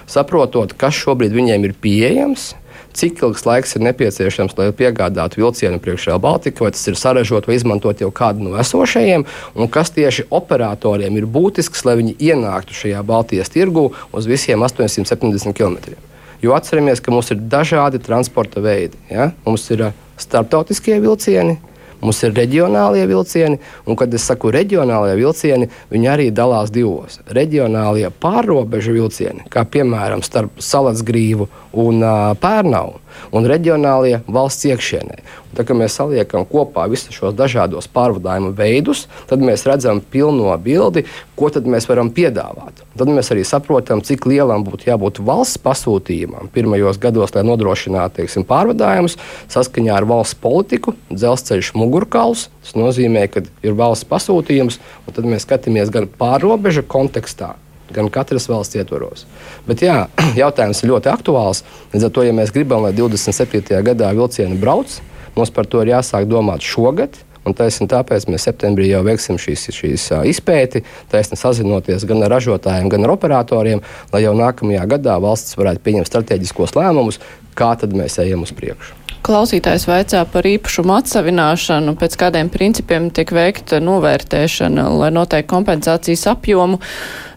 Saprotot, kas šobrīd viņiem ir pieejams, cik ilgs laiks ir nepieciešams, lai piegādātu vilcienu priekšā Baltika, vai tas ir sarežģīti vai izmantot jau kādu no esošajiem, un kas tieši operatoriem ir būtisks, lai viņi ienāktu šajā Baltijas tirgu uz visiem 870 km. Jo atceramies, ka mums ir dažādi transporta veidi. Ja? Mums ir starptautiskie vilcieni, Mums ir reģionālie vilcieni, un, kad es saku reģionālie vilcieni, viņi arī dalās divos. Reģionālie pārrobežu vilcieni, kā piemēram starp Salasgrīvu un uh, Pērnavu, un reģionālie valsts iekšienē. Tā kā mēs saliekam kopā visus šos dažādos pārvadājumu veidus, tad mēs redzam pilno bildi, ko mēs varam piedāvāt. Tad mēs arī saprotam, cik lielam būtu jābūt valsts pasūtījumam pirmajos gados, lai nodrošinātu teiksim, pārvadājumus saskaņā ar valsts politiku, dzelzceļš mugurkauls. Tas nozīmē, ka ir valsts pasūtījums, un tad mēs skatāmies gan pārobežu kontekstā, gan katras valsts ietvaros. Bet jā, jautājums ir ļoti aktuāls. Līdz ar to, ja mēs gribam, lai 27. gadā vilcieni brauc, Mums par to ir jāsāk domāt šogad. Un taisni tāpēc mēs septembrī jau veiksim šīs, šīs izpēti, taisni sazinoties gan ar ražotājiem, gan ar operatoriem, lai jau nākamajā gadā valsts varētu pieņemt strateģiskos lēmumus, kā tad mēs ejam uz priekšu. Klausītājs vaicā par īpašumu atsavināšanu, pēc kādiem principiem tiek veikta novērtēšana, lai noteikti kompensācijas apjomu.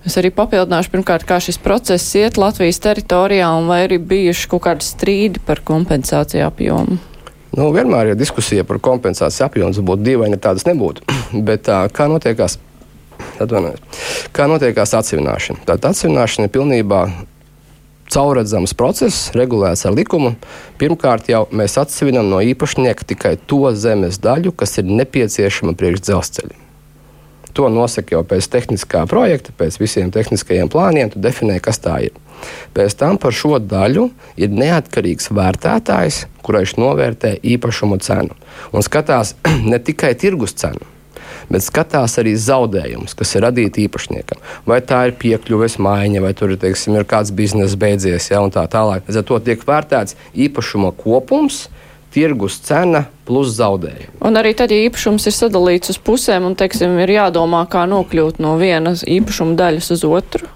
Es arī papildināšu pirmkārt, kā šis process iet Latvijas teritorijā un vai arī bijuši kaut kādi strīdi par kompensāciju apjomu. Nu, vienmēr ir diskusija par kompensācijas apjomu. Būtu dīvaini, ja tādas nebūtu. Bet tā, kā notiekās? Atvainojos. Kā notiekās atsevināšana? Tātad atsevināšana ir pilnībā caurredzams process, regulēts ar likumu. Pirmkārt, jau mēs atsevinām no īpašnieka tikai to zemes daļu, kas ir nepieciešama priekš dzelzceļa. To nosaka jau pēc tehniskā projekta, pēc visiem tehniskajiem plāniem. Tu definē, kas tā ir. Pēc tam par šo daļu ir neatkarīgs vērtētājs, kurš novērtē īpašumu cenu un skatās ne tikai tirgus cenu. Bet skatās arī zaudējumus, kas ir radīti īpašniekam. Vai tā ir piekļuves maiņa, vai tur teiksim, ir kāds biznesa beidzies, ja, tā tālāk. Līdz ar to tiek vērtēts īpašuma kopums, tirgus cena plus zaudējumi. Un arī tad, ja īpašums ir sadalīts uz pusēm un, teiksim, ir jādomā, kā nokļūt no vienas īpašuma daļas uz otru.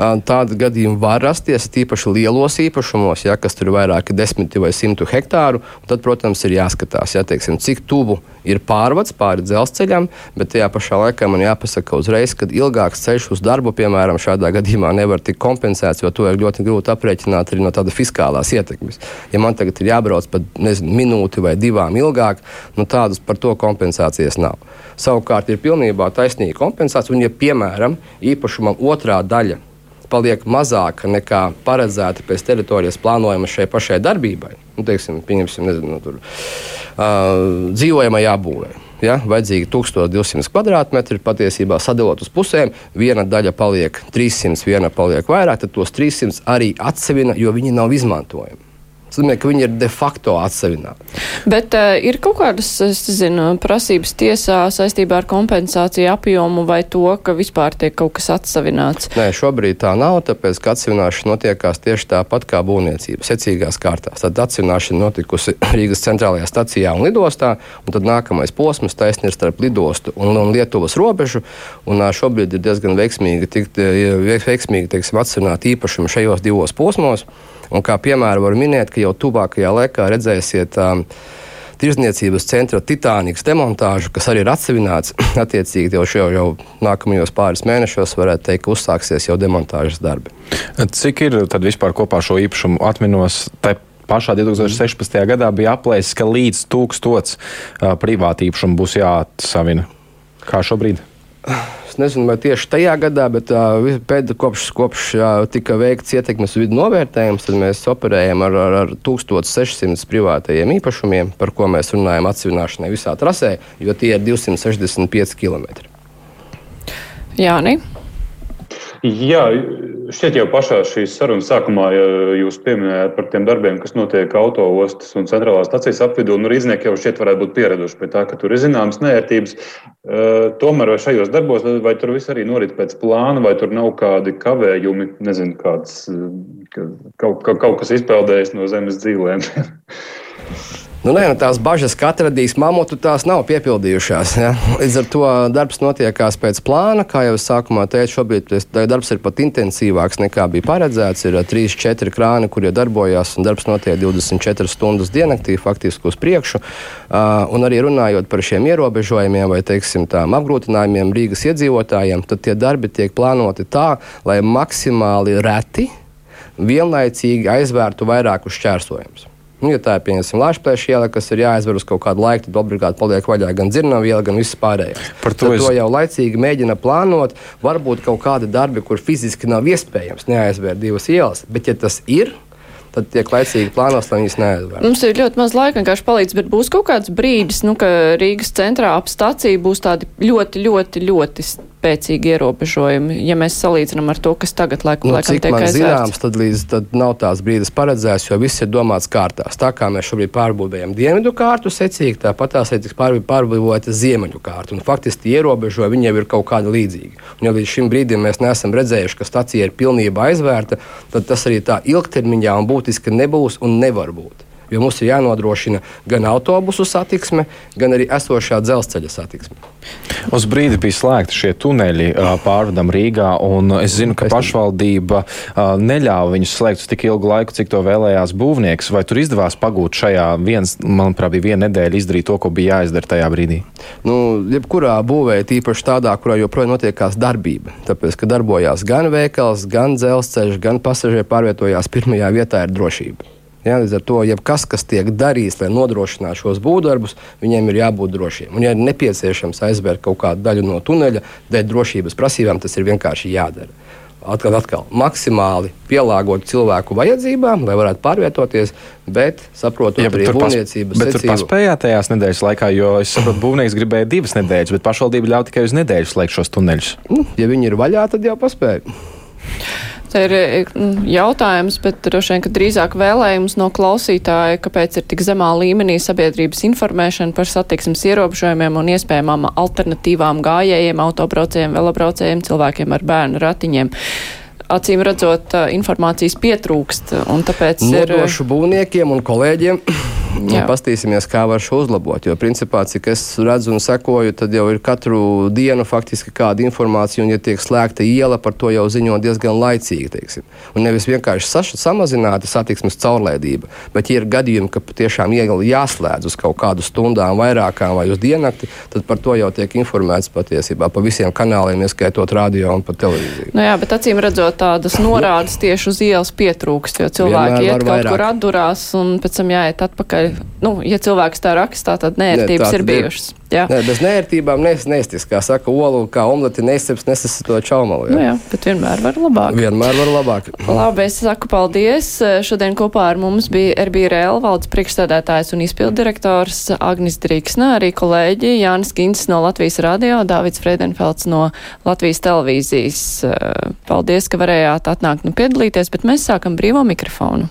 Tādi gadījumi var rasties tīpaši lielos īpašumos, ja, kas tur ir vairāki desmiti vai simtu hektāru. Tad, protams, ir jāskatās, ja, teiksim, cik tuvu ir pārvads pāri dzelzceļam, bet tajā pašā laikā man jāpasaka uzreiz, ka ilgāks ceļš uz darbu, piemēram, šādā gadījumā nevar tikt kompensēts, jo to ir ļoti grūti aprēķināt arī no tāda fiskālās ietekmes. Ja man tagad ir jābrauc pat nezinu, minūti vai divām ilgāk, nu tādas par to kompensācijas nav. Savukārt ir pilnībā taisnīga kompensācija, un ja, piemēram, īpašumam otrā daļa paliek mazāka nekā paredzēta pēc teritorijas plānojuma šai pašai darbībai, nu, teiksim, pieņemsim, nezinu, nu, tur, uh, dzīvojamai jābūvē. Ja, vajadzīgi 1200 km2, patiesībā sadalot uz pusēm, viena daļa paliek 300, viena paliek vairāk, tad tos 300 arī atsevina, jo viņi nav izmantojami. Tas nozīmē, ka viņi ir de facto atsevināti. Bet uh, ir kaut kādas, zinu, prasības tiesā saistībā ar kompensāciju apjomu vai to, ka vispār tiek kaut kas atsevināts? Nē, šobrīd tā nav, tāpēc, ka atsevināšana notiekās tieši tāpat kā būvniecība, secīgās kārtās. Tad atsevināšana notikusi Rīgas centrālajā stacijā un lidostā, un tad nākamais posms taisni ir starp lidostu un, un Lietuvas robežu, un uh, šobrīd ir diezgan veiksmīgi, tikt, veiksmīgi teiksim, atsevināt īpašumu šajos divos posmos. Un kā piemēru var minēt, ka jau tuvākajā laikā redzēsiet um, tirzniecības centra Titanikas demontāžu, kas arī ir atsevināts. Attiecīgi jau, jau, jau nākamajos pāris mēnešos varētu teikt, ka uzsāksies jau demontāžas darbi. Cik ir tad vispār kopā šo īpašumu atminos? pašā 2016. gadā bija aplēsis, ka līdz tūkstots uh, privātīpašumu būs jāatsavina. Kā šobrīd? Es nezinu, vai tieši tajā gadā, bet uh, pēd, kopš, kopš uh, tika veikts ietekmes vidu novērtējums, tad mēs operējam ar, ar, ar 1600 privātajiem īpašumiem, par ko mēs runājam atsevināšanai visā trasē, jo tie ir 265 km. Jā, ne? Jā, šķiet jau pašā šīs sarunas sākumā, ja jūs pieminējāt par tiem darbiem, kas notiek autoostas un centrālās stācijas apvidū, nu rīznieki jau šķiet varētu būt pieraduši pie tā, ka tur ir zināmas nērtības. Tomēr vai šajos darbos, vai tur viss arī norit pēc plāna, vai tur nav kādi kavējumi, nezinu, kāds, kaut, kaut kas izpeldējis no zemes dzīvēm? Nu, nē, tās bažas, ka atradīs mamutu, tās nav piepildījušās. Ja? Līdz ar to darbs notiekās pēc plāna. Kā jau es sākumā teicu, šobrīd darbs ir pat intensīvāks nekā bija paredzēts. Ir 3-4 krāni, kurie darbojās, un darbs notiek 24 stundas diennaktī, faktiski uz priekšu. Uh, un arī runājot par šiem ierobežojumiem vai teiksim, apgrūtinājumiem Rīgas iedzīvotājiem, tad tie darbi tiek plānoti tā, lai maksimāli reti vienlaicīgi aizvērtu vairākus šķērsojumus. Nu, ja tā ir piemēram Latvijas iela, kas ir jāizver uz kaut kādu laiku, tad obligāti paliek vaļā gan dzirnavu iela, gan viss pārējais. Par to, es... to jau laicīgi mēģina plānot. Varbūt kaut kādi darbi, kur fiziski nav iespējams neaizvērt divas ielas, bet ja tas ir, tad tiek laicīgi plānos, lai viņas neaizvērtu. Mums ir ļoti maz laika, vienkārši palīdz, bet būs kaut kāds brīdis, nu, ka Rīgas centrā ap stāciju būs tādi ļoti, ļoti, ļoti spēcīgi ierobežojumi, ja mēs salīdzinām ar to, kas tagad laiku nu, laikam tiek aizvērts. Zināms, tad līdz tad nav tās brīdis paredzēts, jo viss ir domāts kārtās. Tā kā mēs šobrīd pārbūvējam dienvidu kārtu secīgi, tāpat tās ir pārbūvēta ziemeļu kārta. Un faktiski ierobežojumi viņiem ir kaut kādi līdzīgi. Un, ja līdz šim brīdim mēs neesam redzējuši, ka stacija ir pilnībā aizvērta, tad tas arī tā ilgtermiņā un būtiski nebūs un nevar būt jo mums ir jānodrošina gan autobusu satiksme, gan arī esošā dzelzceļa satiksme. Uz brīdi bija slēgti šie tuneļi pārvadam Rīgā, un es zinu, ka pašvaldība neļāva viņus slēgt uz tik ilgu laiku, cik to vēlējās būvnieks. Vai tur izdevās pagūt šajā viens, manuprāt, bija viena nedēļa izdarīt to, ko bija jāizdara tajā brīdī? Nu, jebkurā būvē, tīpaši tādā, kurā joprojām notiekās darbība. Tāpēc, ka darbojās gan veikals, gan dzelzceļš, gan pasažieri pārvietojās, pirmajā vietā ir drošība. Ja, līdz ar to, jebkas, kas tiek darīts, lai nodrošinātu šos būvdarbus, viņiem ir jābūt drošiem. Un, ja ir nepieciešams aizvērt kaut kādu daļu no tuneļa, dēļ drošības prasībām, tas ir vienkārši jādara. Atkal, atkal maksimāli pielāgot cilvēku vajadzībām, lai varētu pārvietoties, bet saprotot ja, bet arī būvniecības secību. Bet tur paspējāt tajās nedēļas laikā, jo es saprotu, būvnieks gribēja divas nedēļas, bet pašvaldība ļauj tikai uz nedēļu slēgt šos tuneļus. Nu, ja viņi ir vaļā, tad jau paspēja. Te ir mm, jautājums, bet droši vien, ka drīzāk vēlējums no klausītāja, kāpēc ir tik zemā līmenī sabiedrības informēšana par satiksmes ierobežojumiem un iespējamām alternatīvām gājējiem, autobraucējiem, velobraucējiem, cilvēkiem ar bērnu ratiņiem acīm redzot, informācijas pietrūkst. Tāpēc Nodošu ir... būvniekiem un kolēģiem Jā. pastīsimies, kā var šo uzlabot. Jo, principā, cik es redzu un sekoju, tad jau ir katru dienu faktiski kāda informācija, un, ja tiek slēgta iela, par to jau ziņo diezgan laicīgi. Teiksim. Un nevis vienkārši saš, samazināta satiksmes caurlaidība, bet, ja ir gadījumi, ka patiešām iela jāslēdz uz kaut kādu stundām, vairākām vai uz diennakti, tad par to jau tiek informēts patiesībā pa visiem kanāliem, ieskaitot radio un pa televīziju. Nu jā, bet acīm redzot, tādas norādes tieši uz ielas pietrūkst, jo cilvēki iet kaut vairāk. kur atdurās un pēc tam jāiet atpakaļ. Nu, ja cilvēks tā rakstā, tad nērtības tā ir tad ir. Jā. Nē, bez nērtībām nes, nestis, kā saka, olu, kā omleti neseps, nesas to čaumalu. Nu Jā. jā, bet vienmēr var labāk. Vienmēr var labāk. Labi, es saku paldies. Šodien kopā ar mums bija RBRL valdes priekšstādētājs un izpildirektors Agnis Drīksnā, arī kolēģi Jānis Kins no Latvijas radio, Dāvids Friedenfelds no Latvijas televīzijas. Paldies, ka varējāt atnākt un piedalīties, bet mēs sākam brīvo mikrofonu.